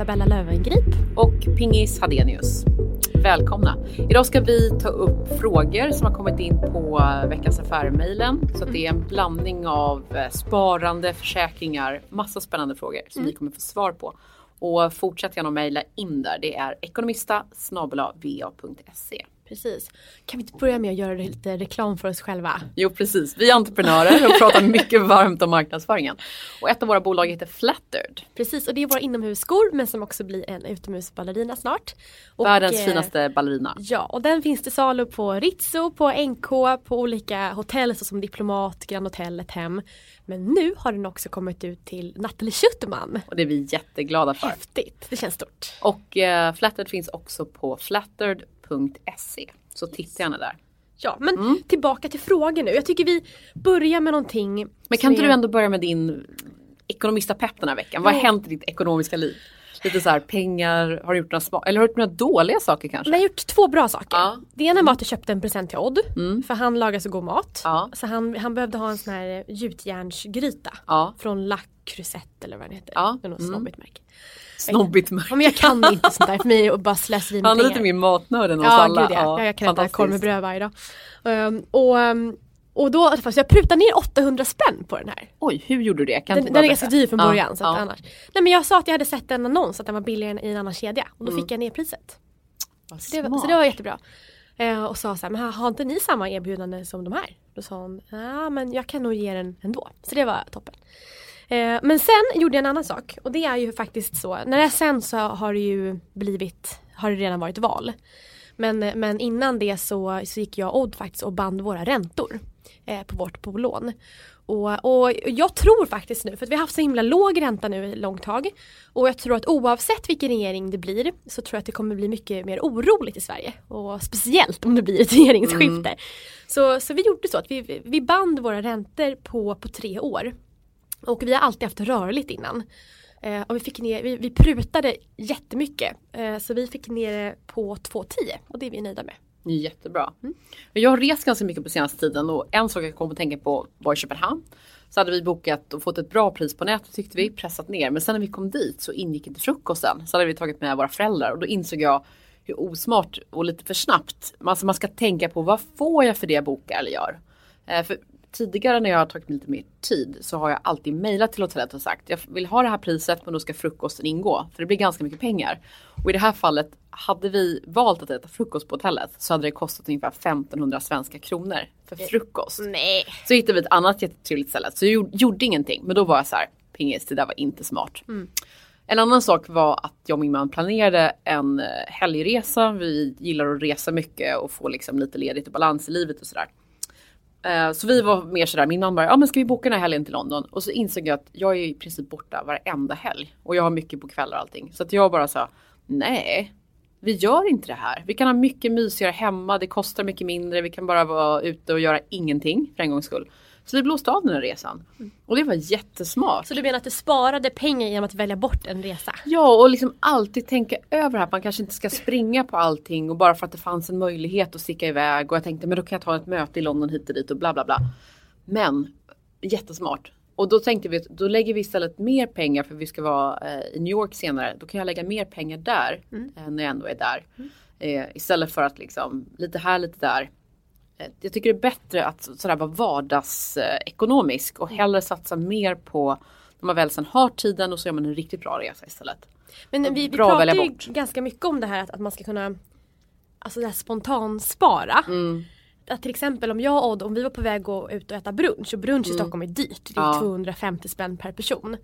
Isabella Löwengrip. Och Pingis Hadenius. Välkomna! Idag ska vi ta upp frågor som har kommit in på Veckans Affärer-mejlen. Så det är en blandning av eh, sparande, försäkringar, massa spännande frågor som mm. vi kommer få svar på. Och fortsätt gärna att mejla in där. Det är ekonomista va.se. Precis. Kan vi inte börja med att göra lite reklam för oss själva? Jo precis, vi är entreprenörer och pratar mycket varmt om marknadsföringen. Och ett av våra bolag heter Flattered. Precis, och det är våra inomhusskor men som också blir en utomhusballerina snart. Och, Världens eh, finaste ballerina. Ja, och den finns till salu på Ritzo, på NK, på olika hotell såsom Diplomat, Grand Hotel, ett hem. Men nu har den också kommit ut till Nathalie Schuterman. Och det är vi jätteglada för. Häftigt, det känns stort. Och eh, Flattered finns också på flattered www.se. Så titta gärna där. Ja men mm. tillbaka till frågor nu. Jag tycker vi börjar med någonting. Men kan inte är... du ändå börja med din ekonomista-pepp den här veckan? Vad har hänt i ditt ekonomiska liv? Lite så här, pengar, har du gjort några små, eller har du gjort några dåliga saker kanske? Nej, jag har gjort två bra saker. Ja. Det ena var att jag köpte en present till Odd. Mm. För han lagar så god mat. Ja. Så han, han behövde ha en sån här gjutjärnsgryta. Ja. Från La Crusette eller vad den heter. Ja. Det är något mm. snobbigt märke. Snobbigt. Ja, men jag kan inte sånt där för mig att bara slöseri med Han är lite mer matnörd än oss ja, alla. Gud, ja. ja, jag kan äta korv med bröd varje dag. Um, och, um, och då, så jag prutade ner 800 spänn på den här. Oj, hur gjorde du det? Kan den, den är ganska dyr från början. Ja, så ja. annars. Nej men jag sa att jag hade sett en annons att den var billigare i en annan kedja. Och då mm. fick jag ner priset. Så det, var, så det var jättebra. Eh, och sa så här, men har inte ni samma erbjudande som de här? Då sa hon, ja men jag kan nog ge den ändå. Så det var toppen. Eh, men sen gjorde jag en annan sak och det är ju faktiskt så, när det är sen så har det ju blivit, har det redan varit val. Men, men innan det så, så gick jag Odd faktiskt och band våra räntor eh, på vårt bolån. Och, och jag tror faktiskt nu, för att vi har haft så himla låg ränta nu ett långt tag. Och jag tror att oavsett vilken regering det blir så tror jag att det kommer bli mycket mer oroligt i Sverige. Och speciellt om det blir ett regeringsskifte. Mm. Så, så vi gjorde så att vi, vi band våra räntor på, på tre år. Och vi har alltid haft rörligt innan. Eh, och vi, fick ner, vi, vi prutade jättemycket. Eh, så vi fick ner det på 2,10 och det är vi nöjda med. Jättebra. Mm. Jag har rest ganska mycket på senaste tiden och en sak jag kom att tänka på var i Köpenhamn. Så hade vi bokat och fått ett bra pris på nätet tyckte vi, pressat ner. Men sen när vi kom dit så ingick inte frukosten. Så hade vi tagit med våra föräldrar och då insåg jag hur osmart och lite för snabbt. Alltså man ska tänka på vad får jag för det jag bokar eller gör. Eh, för tidigare när jag har tagit lite mer tid så har jag alltid mejlat till hotellet och sagt jag vill ha det här priset men då ska frukosten ingå. För det blir ganska mycket pengar. Och i det här fallet hade vi valt att äta frukost på hotellet så hade det kostat ungefär 1500 svenska kronor för frukost. Nej. Så hittade vi ett annat jättetrevligt ställe så jag gjorde, gjorde ingenting. Men då var jag så här, pingis det där var inte smart. Mm. En annan sak var att jag och min man planerade en eh, helgresa. Vi gillar att resa mycket och få liksom lite ledigt och balans i livet och sådär. Eh, så vi var mer sådär, min man bara, ja men ska vi boka den här helgen till London? Och så insåg jag att jag är i princip borta varenda helg. Och jag har mycket på kvällar och allting. Så att jag bara sa, nej, vi gör inte det här. Vi kan ha mycket mysigare hemma, det kostar mycket mindre, vi kan bara vara ute och göra ingenting för en gångs skull. Så vi blåste av den här resan. Och det var jättesmart. Så du menar att du sparade pengar genom att välja bort en resa? Ja och liksom alltid tänka över att man kanske inte ska springa på allting och bara för att det fanns en möjlighet att sticka iväg och jag tänkte men då kan jag ta ett möte i London hit och dit och bla bla bla. Men jättesmart. Och då tänkte vi att då lägger vi istället mer pengar för vi ska vara eh, i New York senare. Då kan jag lägga mer pengar där mm. eh, när jag ändå är där. Mm. Eh, istället för att liksom lite här lite där. Eh, jag tycker det är bättre att sådär vara vardagsekonomisk och hellre satsa mer på när man väl sen har tiden och så gör man en riktigt bra resa istället. Men vi, vi pratar ju ganska mycket om det här att, att man ska kunna alltså det här spontanspara. Mm. Att till exempel om jag och Odd, om vi var på väg att gå ut och äta brunch och brunch mm. i Stockholm är dyrt. Det är ja. 250 spänn per person.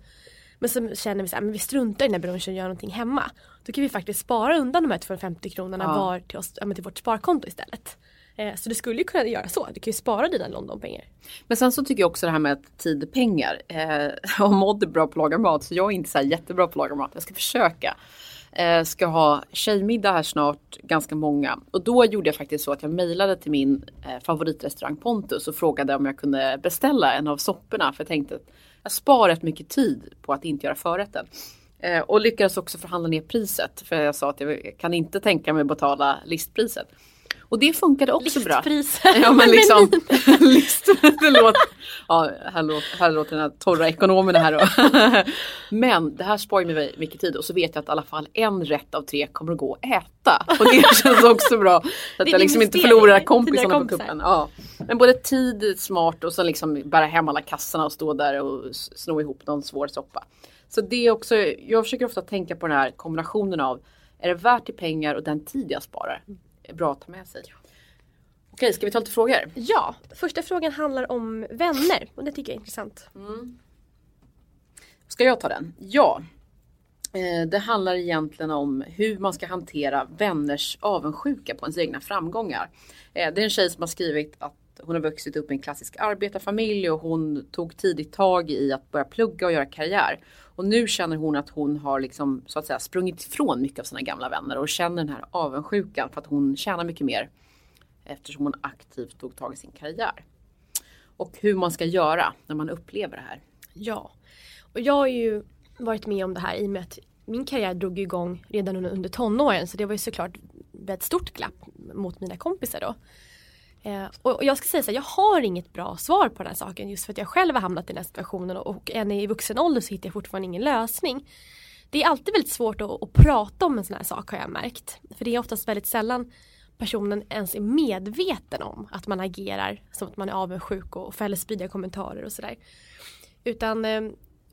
Men så känner vi så här, men vi struntar i den här brunchen och gör någonting hemma. Då kan vi faktiskt spara undan de här 250 kronorna ja. var till, oss, till vårt sparkonto istället. Eh, så du skulle ju kunna göra så. Du kan ju spara dina Londonpengar. Men sen så tycker jag också det här med tid och pengar. Eh, och Maud är bra på att laga mat så jag är inte så jättebra på att laga mat. Jag ska försöka. Eh, ska ha tjejmiddag här snart, ganska många. Och då gjorde jag faktiskt så att jag mejlade till min eh, favoritrestaurang Pontus och frågade om jag kunde beställa en av sopporna. För jag tänkte att jag sparar rätt mycket tid på att inte göra förrätten. Eh, och lyckades också förhandla ner priset. För jag sa att jag kan inte tänka mig att betala listpriset. Och det funkade också bra. Ja men liksom. list, det låter, ja, här, låter, här låter den här torra ekonomen här då. men det här sparar mig mycket tid och så vet jag att i alla fall en rätt av tre kommer att gå att äta. Och det känns också bra. Så att jag liksom inte förlorar kompisarna på kuppen. Ja. Men både tid, smart och så liksom bära hem alla kassarna och stå där och sno ihop någon svår soppa. Så det är också, jag försöker ofta tänka på den här kombinationen av är det värt i pengar och den tid jag sparar? Bra att ta med sig. Okej, ska vi ta lite frågor? Ja, första frågan handlar om vänner och det tycker jag är intressant. Mm. Ska jag ta den? Ja. Eh, det handlar egentligen om hur man ska hantera vänners avundsjuka på ens egna framgångar. Eh, det är en tjej som har skrivit att hon har vuxit upp i en klassisk arbetarfamilj och hon tog tidigt tag i att börja plugga och göra karriär. Och nu känner hon att hon har liksom så att säga sprungit ifrån mycket av sina gamla vänner och känner den här avundsjukan för att hon tjänar mycket mer eftersom hon aktivt tog tag i sin karriär. Och hur man ska göra när man upplever det här. Ja, och jag har ju varit med om det här i och med att min karriär drog igång redan under tonåren så det var ju såklart ett stort glapp mot mina kompisar då. Eh, och, jag ska säga så här, jag har inget bra svar på den här saken just för att jag själv har hamnat i den här situationen och, och än i vuxen ålder så hittar jag fortfarande ingen lösning. Det är alltid väldigt svårt att, att prata om en sån här sak har jag märkt. För det är oftast väldigt sällan personen ens är medveten om att man agerar som att man är avundsjuk och fäller spydiga kommentarer och sådär. Utan eh,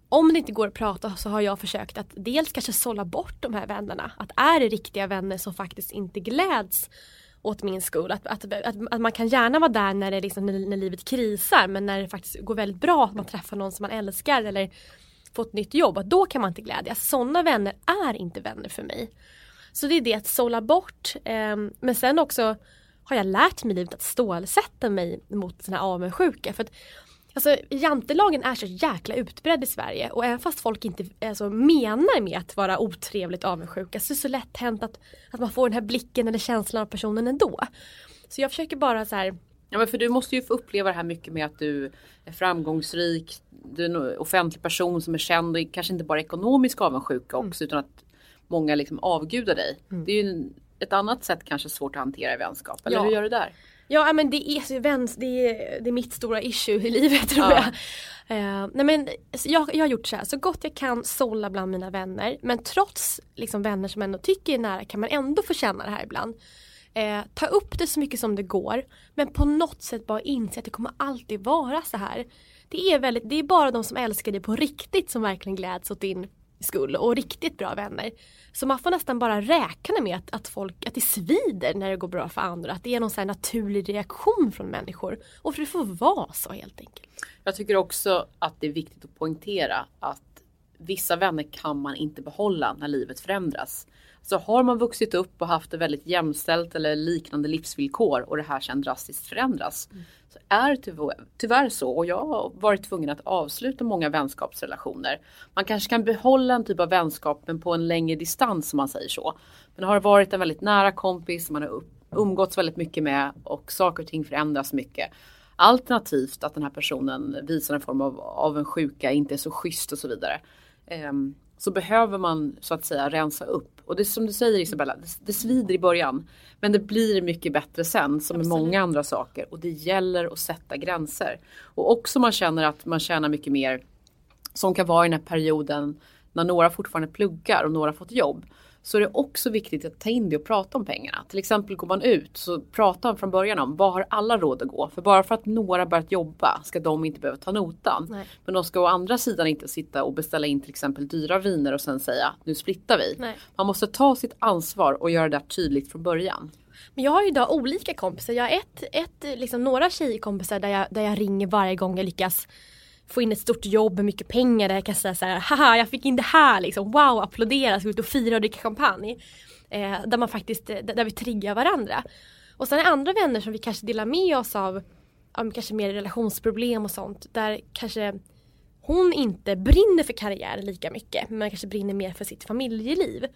om det inte går att prata så har jag försökt att dels kanske sålla bort de här vännerna. Att är det riktiga vänner som faktiskt inte gläds åt min skull. Att, att, att, att, man kan gärna vara där när, det liksom, när, när livet krisar men när det faktiskt går väldigt bra att man träffar någon som man älskar eller får ett nytt jobb. Att då kan man inte glädjas. Sådana vänner är inte vänner för mig. Så det är det att sålla bort. Eh, men sen också har jag lärt mig livet att stålsätta mig mot den här avundsjuka. För att Alltså jantelagen är så jäkla utbredd i Sverige och även fast folk inte alltså, menar med att vara otrevligt avundsjuka så är det så lätt hänt att, att man får den här blicken eller känslan av personen ändå. Så jag försöker bara så här Ja men för du måste ju få uppleva det här mycket med att du är framgångsrik, du är en offentlig person som är känd och kanske inte bara ekonomisk avundsjuka mm. också utan att många liksom avgudar dig. Mm. Det är ju ett annat sätt kanske svårt att hantera i vänskap. Eller ja. hur gör du där? Ja men det är, det är, det är mitt stora issue i livet tror ja. jag. Uh, nej men jag, jag har gjort så här, så gott jag kan sålla bland mina vänner. Men trots liksom, vänner som ändå tycker är nära kan man ändå få känna det här ibland. Uh, ta upp det så mycket som det går. Men på något sätt bara inse att det kommer alltid vara så här. Det är, väldigt, det är bara de som älskar dig på riktigt som verkligen gläds åt din skull och riktigt bra vänner. Så man får nästan bara räkna med att, att, folk, att det svider när det går bra för andra. Att det är någon sån naturlig reaktion från människor. Och för det får vara så helt enkelt. Jag tycker också att det är viktigt att poängtera att vissa vänner kan man inte behålla när livet förändras. Så har man vuxit upp och haft det väldigt jämställt eller liknande livsvillkor och det här sen drastiskt förändras. Mm. Är tyvärr så och jag har varit tvungen att avsluta många vänskapsrelationer. Man kanske kan behålla en typ av vänskap men på en längre distans om man säger så. Men har varit en väldigt nära kompis man har umgåtts väldigt mycket med och saker och ting förändras mycket. Alternativt att den här personen visar en form av avundsjuka, inte är så schysst och så vidare. Um, så behöver man så att säga rensa upp. Och det är som du säger Isabella, det, det svider i början. Men det blir mycket bättre sen som med många andra saker. Och det gäller att sätta gränser. Och också man känner att man tjänar mycket mer som kan vara i den här perioden när några fortfarande pluggar och några fått jobb så är det också viktigt att ta in det och prata om pengarna. Till exempel går man ut så prata från början om vad har alla råd att gå? För bara för att några börjat jobba ska de inte behöva ta notan. Nej. Men de ska å andra sidan inte sitta och beställa in till exempel dyra viner och sen säga nu splittar vi. Nej. Man måste ta sitt ansvar och göra det tydligt från början. Men jag har idag olika kompisar. Jag har ett, ett, liksom några tjejkompisar där jag, där jag ringer varje gång jag lyckas få in ett stort jobb med mycket pengar där jag kan säga så här, haha jag fick in det här liksom, wow, applådera, gå ut och fira och dricka champagne. Eh, där man faktiskt, eh, där vi triggar varandra. Och sen är andra vänner som vi kanske delar med oss av, av kanske mer relationsproblem och sånt, där kanske hon inte brinner för karriär lika mycket, men kanske brinner mer för sitt familjeliv.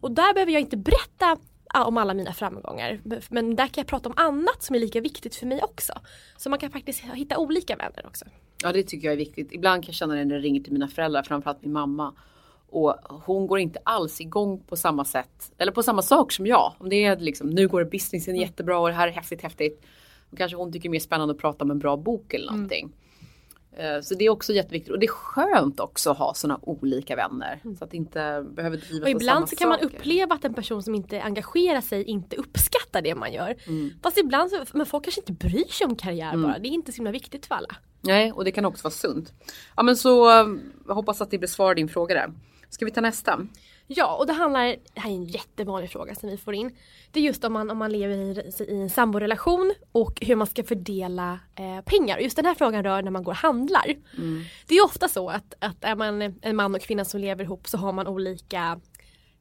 Och där behöver jag inte berätta om alla mina framgångar. Men där kan jag prata om annat som är lika viktigt för mig också. Så man kan faktiskt hitta olika vänner också. Ja det tycker jag är viktigt. Ibland kan jag känna det när jag ringer till mina föräldrar, framförallt min mamma. Och hon går inte alls igång på samma sätt eller på samma sak som jag. Om det är liksom nu går businessen mm. jättebra och det här är häftigt häftigt. Då kanske hon tycker det är mer spännande att prata om en bra bok eller mm. någonting. Mm. Eh, så det är också jätteviktigt och det är skönt också att ha sådana olika vänner. Mm. Så att det inte behöver drivas Och ibland så kan saker. man uppleva att en person som inte engagerar sig inte uppskattar det man gör. Mm. Fast ibland så, men folk kanske inte bryr sig om karriär mm. bara. Det är inte så himla viktigt för alla. Nej och det kan också vara sunt. Ja men så eh, hoppas att det besvarar din fråga där. Ska vi ta nästa? Ja, och det handlar, det här är en jättevanlig fråga som vi får in. Det är just om man, om man lever i, i en samborelation och hur man ska fördela eh, pengar. Just den här frågan rör när man går och handlar. Mm. Det är ofta så att, att är man en man och kvinna som lever ihop så har man olika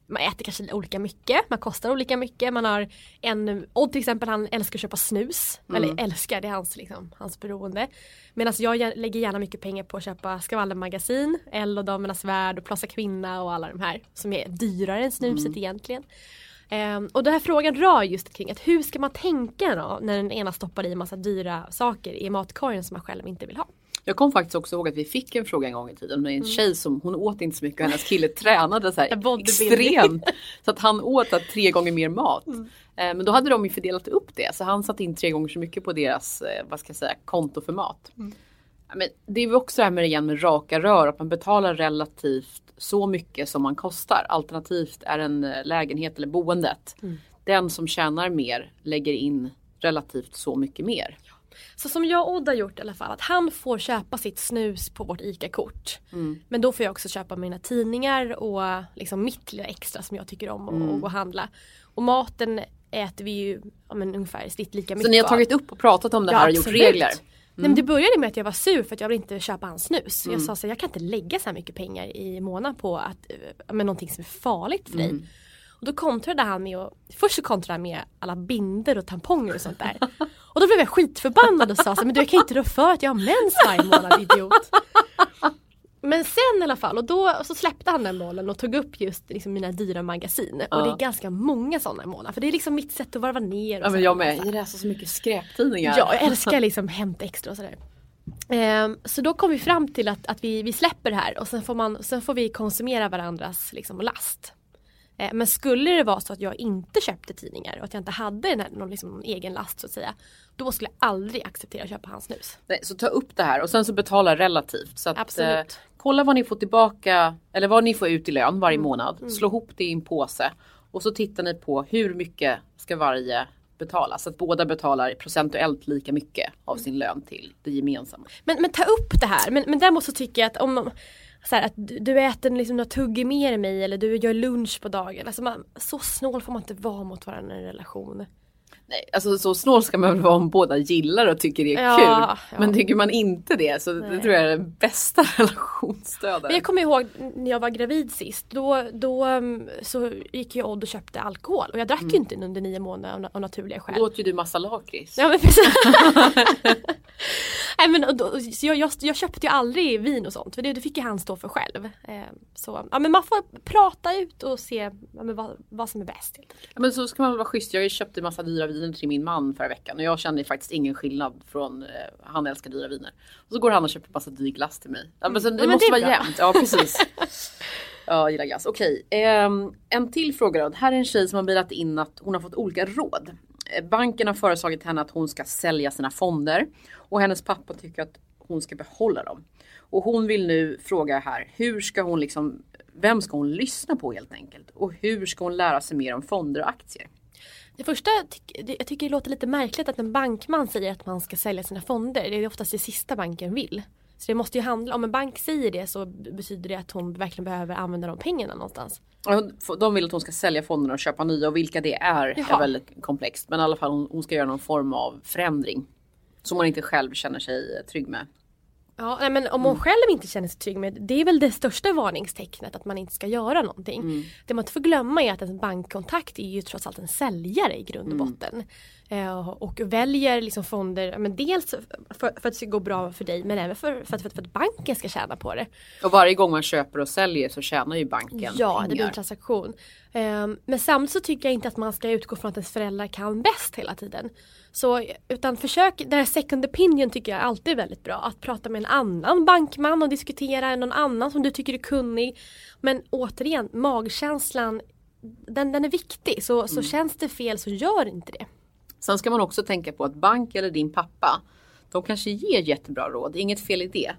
man äter kanske olika mycket, man kostar olika mycket. Man har en, Odd till exempel han älskar att köpa snus. Mm. Eller älskar, det är hans, liksom, hans beroende. Medan jag lägger gärna mycket pengar på att köpa skvallermagasin, Elle och Damernas Värld och Plaza Kvinna och alla de här som är dyrare än snuset mm. egentligen. Um, och den här frågan rör just kring att hur ska man tänka då när den ena stoppar i massa dyra saker i matkorgen som man själv inte vill ha. Jag kom faktiskt också ihåg att vi fick en fråga en gång i tiden med en mm. tjej som hon åt inte så mycket och hennes kille tränade så här extremt. Så att han åt att tre gånger mer mat. Mm. Eh, men då hade de ju fördelat upp det så han satte in tre gånger så mycket på deras eh, vad ska jag säga, konto för mat. Mm. Men det är också det här med, igen med raka rör att man betalar relativt så mycket som man kostar. Alternativt är en eh, lägenhet eller boendet. Mm. Den som tjänar mer lägger in relativt så mycket mer. Så som jag och Odd har gjort i alla fall, att han får köpa sitt snus på vårt ICA-kort. Mm. Men då får jag också köpa mina tidningar och liksom mitt lilla extra som jag tycker om mm. och, handla. Och maten äter vi ju ja, men, ungefär snitt lika mycket Så ni har tagit upp och pratat om det ja, här och gjort regler? Mm. Nej, men det började med att jag var sur för att jag ville inte köpa hans snus. Mm. Jag sa så jag kan inte lägga så här mycket pengar i månaden på att, med någonting som är farligt för dig. Mm. Och då kontrade han med att, först så kontrade han med alla binder och tamponger och sånt där. Och då blev jag skitförbannad och sa så men du jag kan inte rå för att jag har mens varje månad idiot. Men sen i alla fall och då så släppte han den bollen och tog upp just liksom mina dyra magasin. Ja. Och det är ganska många sådana i månaden. För det är liksom mitt sätt att varva ner. Och ja men jag med, jag läser så mycket skräptidningar. Ja, jag älskar liksom Hämta Extra och sådär. Um, så då kom vi fram till att, att vi, vi släpper det här och sen får, man, sen får vi konsumera varandras liksom, last. Eh, men skulle det vara så att jag inte köpte tidningar och att jag inte hade någon, liksom, någon egen last så att säga. Då skulle jag aldrig acceptera att köpa hans snus. Nej, så ta upp det här och sen så betala relativt. Så att, Absolut. Eh, kolla vad ni får tillbaka eller vad ni får ut i lön varje mm. månad. Mm. Slå ihop det i en påse. Och så tittar ni på hur mycket ska varje betala. Så att båda betalar procentuellt lika mycket av sin lön till det gemensamma. Men, men ta upp det här. Men, men däremot så tycker jag att om så här, att du äter liksom några tugg mer än mig eller du gör lunch på dagen. Alltså man, så snål får man inte vara mot varandra i en relation. Nej, alltså så snål ska man väl vara om båda gillar och tycker det är ja, kul. Ja. Men tycker man inte det så Nej. det tror jag är den bästa relationsstödet. Jag kommer ihåg när jag var gravid sist. Då, då mm, så gick jag Odd och köpte alkohol och jag drack mm. ju inte under nio månader av, av naturliga skäl. Då åt ju du massa lakrits. Ja men precis. Nej, men, då, så jag, jag, jag, köpte ju aldrig vin och sånt för det, det fick ju han stå för själv. Eh, så ja, men man får prata ut och se ja, vad, vad som är bäst. Ja, men så ska man vara schysst. Jag köpte massa dyra viner till min man förra veckan och jag kände faktiskt ingen skillnad från eh, han älskar dyra viner. Och så går han och köper massa dyr glass till mig. Ja, men så, det mm, måste det vara jämnt. Ja precis. Ja, gillar glass. Okej, eh, en till fråga då. Här är en tjej som har bilat in att hon har fått olika råd. Banken har föreslagit henne att hon ska sälja sina fonder och hennes pappa tycker att hon ska behålla dem. Och hon vill nu fråga här, hur ska hon liksom, vem ska hon lyssna på helt enkelt? Och hur ska hon lära sig mer om fonder och aktier? Det första, jag tycker det låter lite märkligt att en bankman säger att man ska sälja sina fonder. Det är oftast det sista banken vill. Så det måste ju handla, om en bank säger det så betyder det att hon verkligen behöver använda de pengarna någonstans. De vill att hon ska sälja fonderna och köpa nya och vilka det är Jaha. är väldigt komplext. Men i alla fall hon, hon ska göra någon form av förändring. Som hon inte själv känner sig trygg med. Ja, nej, men om hon mm. själv inte känner sig trygg med det är väl det största varningstecknet att man inte ska göra någonting. Mm. Det man inte får glömma är att en bankkontakt är ju trots allt en säljare i grund och mm. botten. Eh, och väljer liksom fonder, men dels för, för, att det ska gå bra för dig men även för, för, att, för, att banken ska tjäna på det. Och varje gång man köper och säljer så tjänar ju banken Ja, pengar. det blir en transaktion. Eh, men samtidigt så tycker jag inte att man ska utgå från att ens föräldrar kan bäst hela tiden. Så utan försök, det här second opinion tycker jag alltid är väldigt bra. Att prata med en annan bankman och diskutera någon annan som du tycker är kunnig. Men återigen, magkänslan den, den är viktig. Så, så mm. känns det fel så gör inte det. Sen ska man också tänka på att bank eller din pappa, de kanske ger jättebra råd, inget fel i det.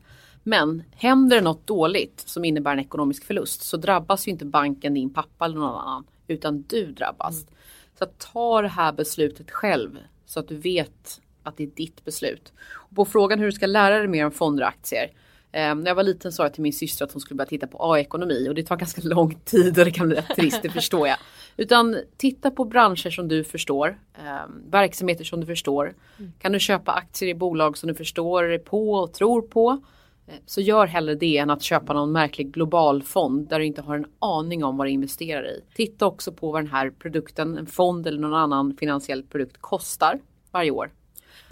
Men händer det något dåligt som innebär en ekonomisk förlust så drabbas ju inte banken, din pappa eller någon annan utan du drabbas. Mm. Så ta det här beslutet själv så att du vet att det är ditt beslut. Och på frågan hur du ska lära dig mer om fonder och aktier. Eh, när jag var liten sa jag till min syster att hon skulle börja titta på A-ekonomi och det tar ganska lång tid och det kan bli rätt trist, det förstår jag. Utan titta på branscher som du förstår, eh, verksamheter som du förstår. Mm. Kan du köpa aktier i bolag som du förstår på och tror på? Eh, så gör hellre det än att köpa någon märklig global fond där du inte har en aning om vad du investerar i. Titta också på vad den här produkten, en fond eller någon annan finansiell produkt kostar varje år.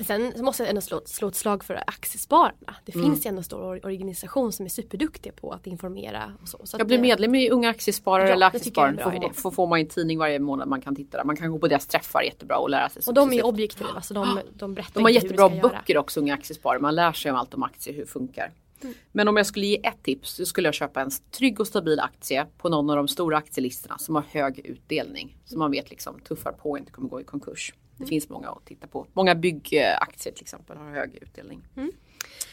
Sen måste jag ändå slå, slå ett slag för aktiespararna. Det mm. finns ju ändå en stor organisation som är superduktiga på att informera. Och så, så jag blir medlem i Unga Aktiesparare ja, eller Aktiespararen. Får, får, man en tidning varje månad man kan titta där. Man kan gå på deras träffar jättebra och lära sig. Och de är objektiva så de, de berättar De har jättebra böcker göra. också Unga Aktiesparare. Man lär sig om allt om aktier, hur det funkar. Mm. Men om jag skulle ge ett tips så skulle jag köpa en trygg och stabil aktie på någon av de stora aktielistorna som har hög utdelning. Så man vet liksom tuffar på och inte kommer gå i konkurs. Det mm. finns många att titta på. Många byggaktier till exempel har hög utdelning. Mm.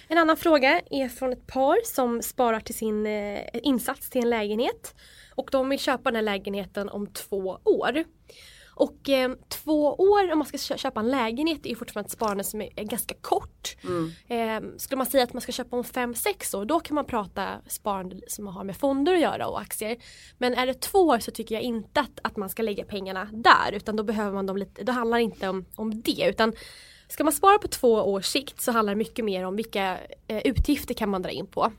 En annan fråga är från ett par som sparar till sin eh, insats till en lägenhet. Och de vill köpa den här lägenheten om två år. Och eh, två år om man ska köpa en lägenhet är fortfarande ett sparande som är, ganska kort. Mm. Eh, skulle man säga att man ska köpa om fem sex år då kan man prata sparande som har med fonder att göra och aktier. Men är det två år så tycker jag inte att, att man ska lägga pengarna där utan då behöver man dem lite, då handlar det inte om, om det utan Ska man spara på två års sikt så handlar det mycket mer om vilka eh, utgifter kan man dra in på.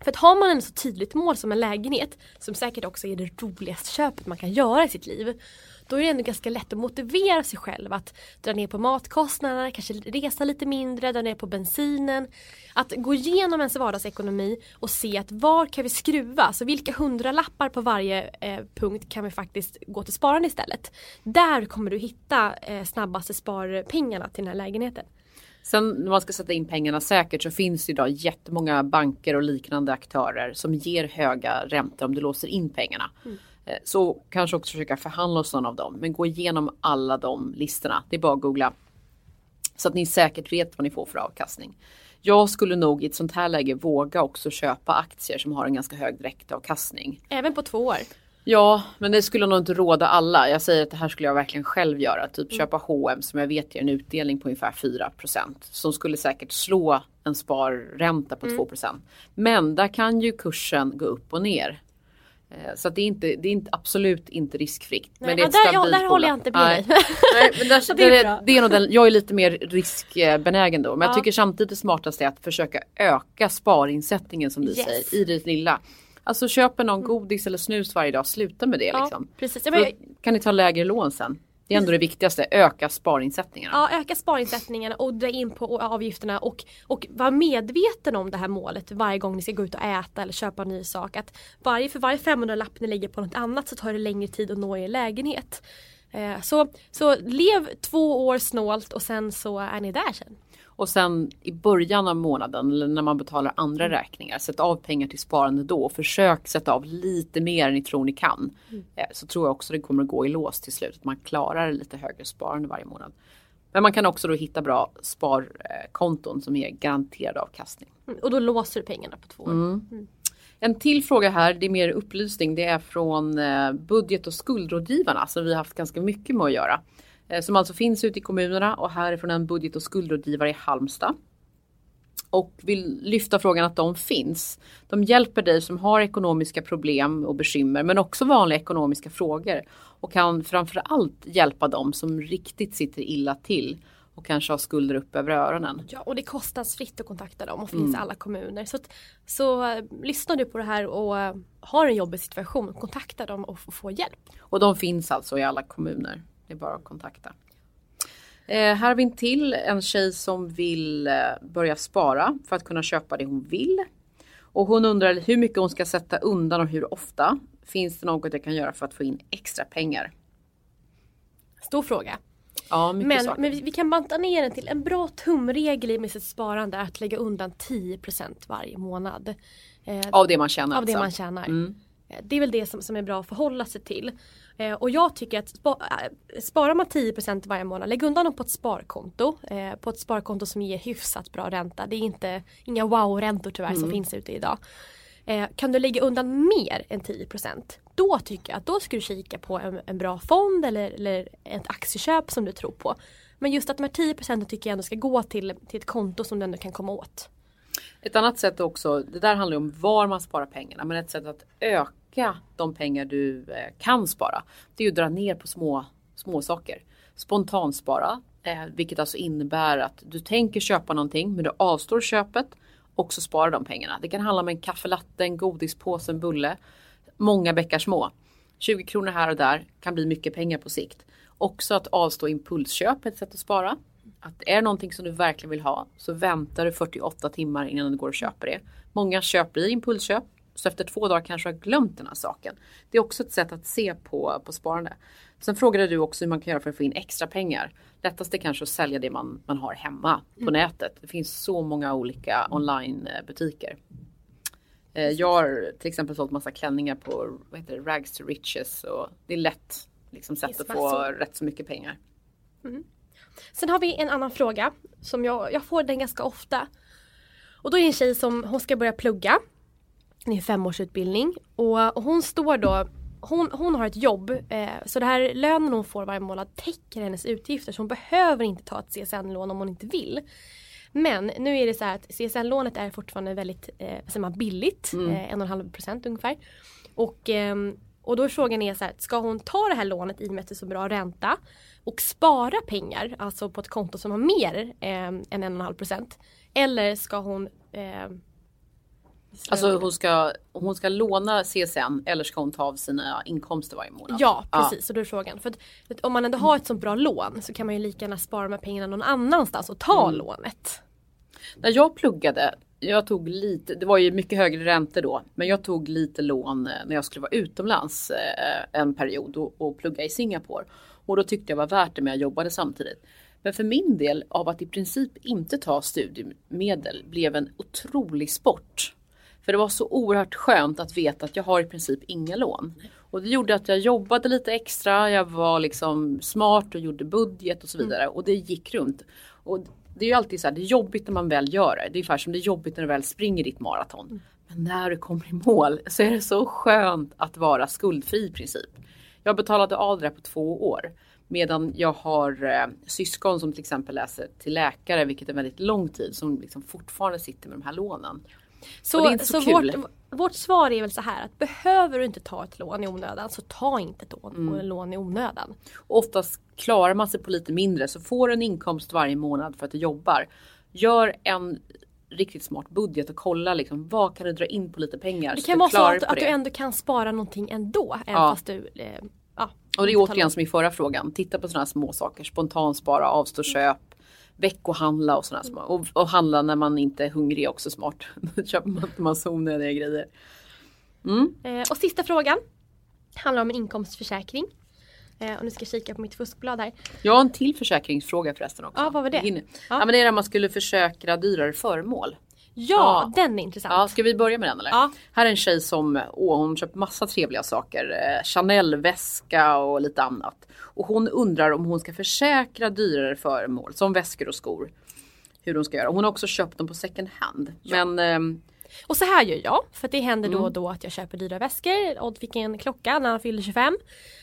För att har man en så tydligt mål som en lägenhet, som säkert också är det roligaste köpet man kan göra i sitt liv, då är det ändå ganska lätt att motivera sig själv att dra ner på matkostnaderna, kanske resa lite mindre, dra ner på bensinen. Att gå igenom ens vardagsekonomi och se att var kan vi skruva? Så vilka hundralappar på varje eh, punkt kan vi faktiskt gå till sparande istället? Där kommer du hitta eh, snabbaste sparpengarna till den här lägenheten. Sen när man ska sätta in pengarna säkert så finns det idag jättemånga banker och liknande aktörer som ger höga räntor om du låser in pengarna. Mm. Eh, så kanske också försöka förhandla hos någon av dem. Men gå igenom alla de listorna. Det är bara att googla. Så att ni säkert vet vad ni får för avkastning. Jag skulle nog i ett sånt här läge våga också köpa aktier som har en ganska hög direktavkastning. Även på två år? Ja, men det skulle nog inte råda alla. Jag säger att det här skulle jag verkligen själv göra. Typ mm. köpa H&M som jag vet ger en utdelning på ungefär 4% Som skulle säkert slå en sparränta på mm. 2 Men där kan ju kursen gå upp och ner. Eh, så det är, inte, det är inte, absolut inte riskfritt. Nej, men det är ett där, ja, där håller jag inte med dig. Nej, men där, det, är det är nog den, jag är lite mer riskbenägen då. Men ja. jag tycker samtidigt det smartaste är att försöka öka sparinsättningen som du yes. säger i det lilla. Alltså köper någon mm. godis eller snus varje dag, sluta med det. Ja, liksom. precis. Då kan ni ta lägre lån sen. Det är ändå det viktigaste, öka sparinsättningarna. Ja, öka sparinsättningarna och dra in på avgifterna och, och vara medveten om det här målet varje gång ni ska gå ut och äta eller köpa en ny sak. Att varje, för varje 500 lapp ni lägger på något annat så tar det längre tid att nå er lägenhet. Eh, så, så lev två år snålt och sen så är ni där sen. Och sen i början av månaden eller när man betalar andra mm. räkningar, sätt av pengar till sparande då. Försök sätta av lite mer än ni tror ni kan. Mm. Eh, så tror jag också det kommer att gå i lås till slut. Att man klarar lite högre sparande varje månad. Men man kan också då hitta bra sparkonton som ger garanterad avkastning. Mm. Och då låser du pengarna på två år. Mm. mm. En till fråga här, det är mer upplysning. Det är från eh, budget och skuldrådgivarna som vi har haft ganska mycket med att göra. Eh, som alltså finns ute i kommunerna och här är från en budget och skuldrådgivare i Halmstad. Och vill lyfta frågan att de finns. De hjälper dig som har ekonomiska problem och bekymmer men också vanliga ekonomiska frågor. Och kan framförallt hjälpa dem som riktigt sitter illa till och kanske har skulder upp över öronen. Ja och det är kostnadsfritt att kontakta dem och finns mm. i alla kommuner. Så, att, så uh, lyssnar du på det här och uh, har en jobbig situation, kontakta dem och få hjälp. Och de finns alltså i alla kommuner. Det är bara att kontakta. Eh, här har vi en till en tjej som vill eh, börja spara för att kunna köpa det hon vill. Och hon undrar hur mycket hon ska sätta undan och hur ofta. Finns det något jag kan göra för att få in extra pengar? Stor fråga. Ja, mycket men, men vi, vi kan banta ner den till en bra tumregel med sitt sparande är att lägga undan 10% varje månad. Eh, av det man tjänar? Av alltså. det man tjänar. Mm. Eh, det är väl det som, som är bra att förhålla sig till. Eh, och jag tycker att spa, eh, sparar man 10% varje månad, lägg undan dem på ett sparkonto. Eh, på ett sparkonto som ger hyfsat bra ränta. Det är inte, inga wow-räntor tyvärr mm. som finns ute idag. Eh, kan du lägga undan mer än 10% då tycker jag att då ska du kika på en, en bra fond eller, eller ett aktieköp som du tror på. Men just att de här 10% tycker jag ändå ska gå till, till ett konto som du ändå kan komma åt. Ett annat sätt också, det där handlar om var man sparar pengarna, men ett sätt att öka de pengar du eh, kan spara, det är att dra ner på små, små saker. Spontanspara, eh, vilket alltså innebär att du tänker köpa någonting, men du avstår köpet och så sparar de pengarna. Det kan handla om en kaffelatte, en godispåse, en bulle. Många bäckar små. 20 kronor här och där kan bli mycket pengar på sikt. Också att avstå impulsköp är ett sätt att spara. Att är det någonting som du verkligen vill ha så väntar du 48 timmar innan du går och köper det. Många köp blir impulsköp. Så efter två dagar kanske du har glömt den här saken. Det är också ett sätt att se på, på sparande. Sen frågade du också hur man kan göra för att få in extra pengar. Lättast är kanske att sälja det man, man har hemma på mm. nätet. Det finns så många olika onlinebutiker. Eh, jag har till exempel sålt massa klänningar på vad heter det, Rags to Riches och det är lätt liksom, sätt att få rätt så mycket pengar. Mm. Sen har vi en annan fråga som jag, jag får den ganska ofta. Och då är det en tjej som hon ska börja plugga. Det är en femårsutbildning och, och hon står då hon, hon har ett jobb eh, så det här lönen hon får varje månad täcker hennes utgifter så hon behöver inte ta ett CSN-lån om hon inte vill. Men nu är det så här att CSN-lånet är fortfarande väldigt eh, man, billigt, mm. eh, 1,5% ungefär. Och, eh, och då är frågan är så här, ska hon ta det här lånet i och med att det är så bra ränta och spara pengar, alltså på ett konto som har mer eh, än 1,5% eller ska hon eh, Alltså hon ska, hon ska låna CSN eller ska hon ta av sina inkomster varje månad? Ja precis, ja. så då är frågan. För, att, för att om man ändå har ett så bra lån så kan man ju lika gärna spara de pengarna någon annanstans och ta mm. lånet. När jag pluggade, jag tog lite, det var ju mycket högre räntor då, men jag tog lite lån eh, när jag skulle vara utomlands eh, en period och, och plugga i Singapore. Och då tyckte jag var värt det men jag jobbade samtidigt. Men för min del av att i princip inte ta studiemedel blev en otrolig sport. För det var så oerhört skönt att veta att jag har i princip inga lån. Och det gjorde att jag jobbade lite extra, jag var liksom smart och gjorde budget och så vidare. Mm. Och det gick runt. Och det är ju alltid så här, det är jobbigt när man väl gör det. Det är ungefär som det är jobbigt när du väl springer ditt maraton. Mm. Men när du kommer i mål så är det så skönt att vara skuldfri i princip. Jag betalade av det på två år. Medan jag har eh, syskon som till exempel läser till läkare, vilket är väldigt lång tid, som liksom fortfarande sitter med de här lånen. Så, så, så vårt, vårt, svar är väl så här att behöver du inte ta ett lån i onödan så ta inte ett lån, mm. lån i onödan. Oftast klarar man sig på lite mindre så får du en inkomst varje månad för att du jobbar. Gör en riktigt smart budget och kolla liksom vad kan du dra in på lite pengar. Det kan vara så att, att du ändå kan spara någonting ändå. Även ja. fast du eh, ja, och det är återigen som i förra frågan. Titta på sådana små saker. Spontanspara, avstå köp veckohandla och sådana små. Och, och, handla när man inte är hungrig är också smart. Då köper man inte massa onödiga grejer. Mm. Eh, och sista frågan. Handlar om en inkomstförsäkring. Eh, och nu ska jag kika på mitt fuskblad här. Jag har en till försäkringsfråga förresten också. Ja, vad var det? Ja. ja men det är när man skulle försäkra dyrare föremål. Ja, ja, den är intressant. Ja, ska vi börja med den eller? Ja. Här är en tjej som åh, hon köpt massa trevliga saker. Eh, Chanel väska och lite annat. Och hon undrar om hon ska försäkra dyrare föremål som väskor och skor. Hur hon ska göra. Hon har också köpt dem på second hand. Ja. Men eh, och så här gör jag, för det händer då och mm. då att jag köper dyra väskor. Odd fick en klocka när han fyllde 25.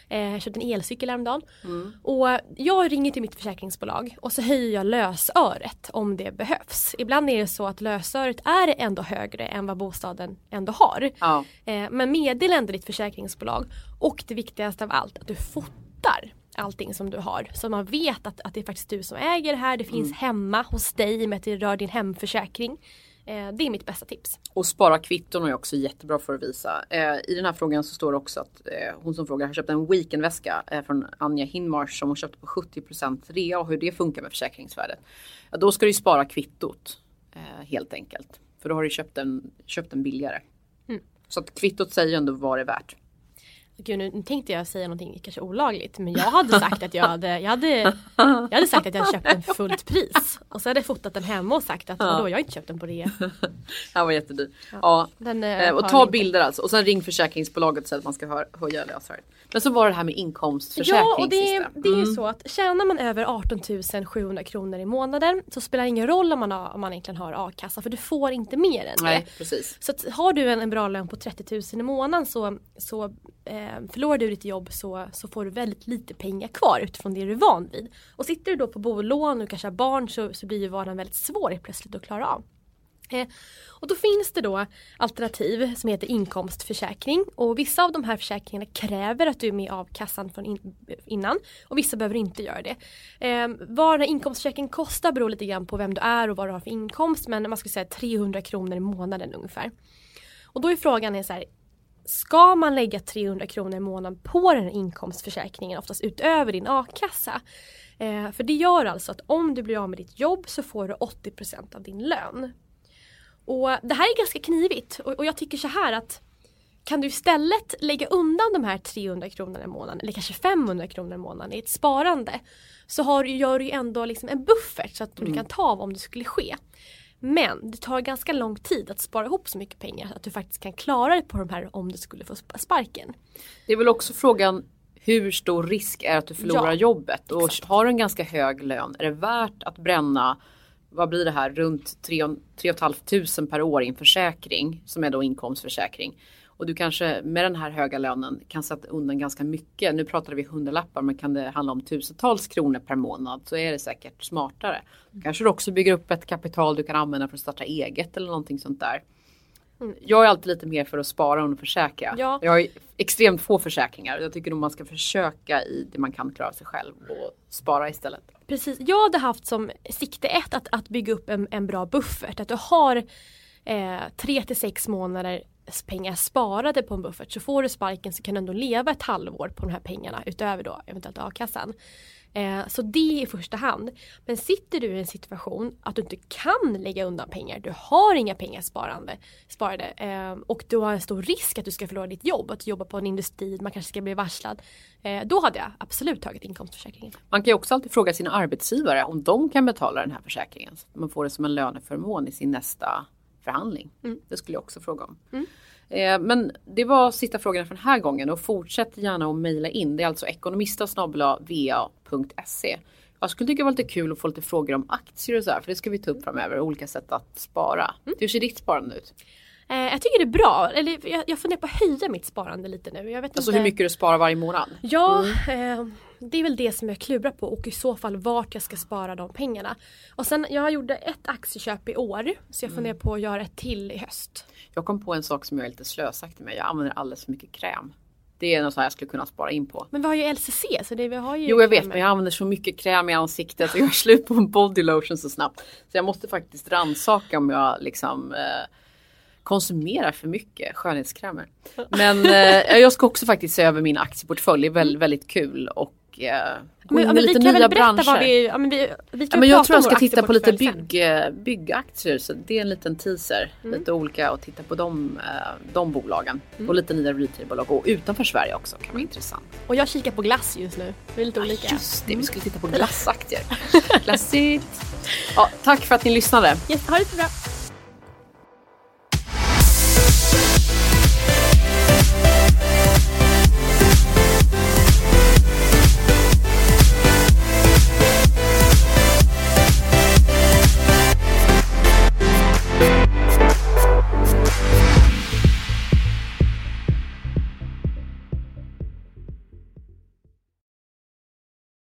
Eh, köpte en elcykel häromdagen. Mm. Och jag ringer till mitt försäkringsbolag och så höjer jag lösöret om det behövs. Ibland är det så att lösöret är ändå högre än vad bostaden ändå har. Ja. Eh, men meddela ändå ditt försäkringsbolag och det viktigaste av allt att du fotar allting som du har. Så man vet att, att det är faktiskt du som äger det här. Det finns mm. hemma hos dig med att det rör din hemförsäkring. Eh, det är mitt bästa tips. Och spara kvitton är också jättebra för att visa. Eh, I den här frågan så står det också att eh, hon som frågar har köpt en weekendväska från Anja Hinmarsch som hon köpte på 70% rea och hur det funkar med försäkringsvärdet. Ja, då ska du spara kvittot helt enkelt. För då har du köpt den, köpt den billigare. Mm. Så att kvittot säger ändå vad det är värt. Gud nu tänkte jag säga någonting kanske olagligt men jag hade sagt att jag hade, jag hade, jag hade sagt att jag hade köpt den fullt pris. Och så hade jag fotat den hemma och sagt att ja. vadå jag har inte köpt den på det. Den var jättedyr. Ja. ja. Den, eh, och ta bilder alltså och sen ring försäkringsbolaget så att man ska höja lösöret. Men så var det här med inkomstförsäkring Ja och det, är, det är ju mm. så att tjänar man över 18 700 kronor i månaden så spelar det ingen roll om man, har, om man egentligen har a-kassa för du får inte mer än det. Nej, precis. Så att, har du en, en bra lön på 30 000 i månaden så, så eh, Eh, förlorar du ditt jobb så, så får du väldigt lite pengar kvar utifrån det du är van vid. Och sitter du då på bolån och kanske har barn så, så blir ju vardagen väldigt svår plötsligt att klara av. Eh, och då finns det då alternativ som heter inkomstförsäkring och vissa av de här försäkringarna kräver att du är med i kassan från in, innan och vissa behöver inte göra det. Eh, vad den här inkomstförsäkringen kostar beror lite grann på vem du är och vad du har för inkomst men man skulle säga 300 kronor i månaden ungefär. Och då är frågan är så här, ska man lägga 300 kronor i månaden på den här inkomstförsäkringen oftast utöver din a-kassa? Eh, för det gör alltså att om du blir av med ditt jobb så får du 80% av din lön. Och det här är ganska knivigt och, och jag tycker så här att kan du istället lägga undan de här 300 kronorna i månaden eller kanske 500 kronor i månaden i ett sparande så har, gör du ju ändå liksom en buffert så att mm. du kan ta av om det skulle ske. Men det tar ganska lång tid att spara ihop så mycket pengar att du faktiskt kan klara dig på de här om du skulle få sparken. Det är väl också frågan hur stor risk är att du förlorar ja, jobbet och exakt. har du en ganska hög lön är det värt att bränna vad blir det här, runt 3 500 per år i en försäkring som är då inkomstförsäkring. Och du kanske med den här höga lönen kan sätta undan ganska mycket. Nu pratar vi hundralappar men kan det handla om tusentals kronor per månad så är det säkert smartare. Kanske du också bygger upp ett kapital du kan använda för att starta eget eller någonting sånt där. Mm. Jag är alltid lite mer för att spara än att försäkra. Ja. Jag har extremt få försäkringar. Jag tycker nog man ska försöka i det man kan klara sig själv och spara istället. Precis, jag hade haft som sikte ett att, att bygga upp en, en bra buffert. Att du har eh, tre till sex månader pengar sparade på en buffert så får du sparken så kan du ändå leva ett halvår på de här pengarna utöver då eventuellt a-kassan. Eh, så det i första hand. Men sitter du i en situation att du inte kan lägga undan pengar, du har inga pengar sparande, sparade eh, och du har en stor risk att du ska förlora ditt jobb, att jobba på en industri, man kanske ska bli varslad. Eh, då hade jag absolut tagit inkomstförsäkringen. Man kan ju också alltid fråga sina arbetsgivare om de kan betala den här försäkringen. Så att man får det som en löneförmån i sin nästa förhandling. Mm. Det skulle jag också fråga om. Mm. Eh, men det var sista frågan för den här gången och fortsätt gärna att mejla in. Det är alltså ekonomistasnabla.va.se. Jag skulle tycka det var lite kul att få lite frågor om aktier och så här, för det ska vi ta upp framöver, olika sätt att spara. Mm. Hur ser ditt sparande ut? Eh, jag tycker det är bra, eller jag, jag funderar på att höja mitt sparande lite nu. Jag vet alltså inte. hur mycket du sparar varje månad? Ja, mm. eh, det är väl det som jag klurar på och i så fall vart jag ska spara de pengarna. Och sen jag gjorde ett aktieköp i år så jag funderar mm. på att göra ett till i höst. Jag kom på en sak som jag är lite slösaktig med. Jag använder alldeles för mycket kräm. Det är något som jag skulle kunna spara in på. Men vi har ju LCC så det vi har ju Jo jag vet men jag använder så mycket kräm i ansiktet och jag är slut på en body lotion så snabbt. Så jag måste faktiskt rannsaka om jag liksom eh, konsumerar för mycket skönhetskrämer. Men eh, jag ska också faktiskt se över min aktieportfölj. Det är väldigt, väldigt kul och eh, gå in i lite nya branscher. Vi, ja, men vi, vi ja, men jag tror jag ska titta på lite bygg, byggaktier. Så det är en liten teaser. Mm. Lite olika och titta på de, eh, de bolagen. Mm. Och lite nya retailbolag. Och utanför Sverige också kan vara intressant. Och jag kikar på glass just nu. Det är lite olika. Ja, just det, vi skulle titta på glassaktier. Glassigt. Ja, tack för att ni lyssnade. Yes, ha det så bra.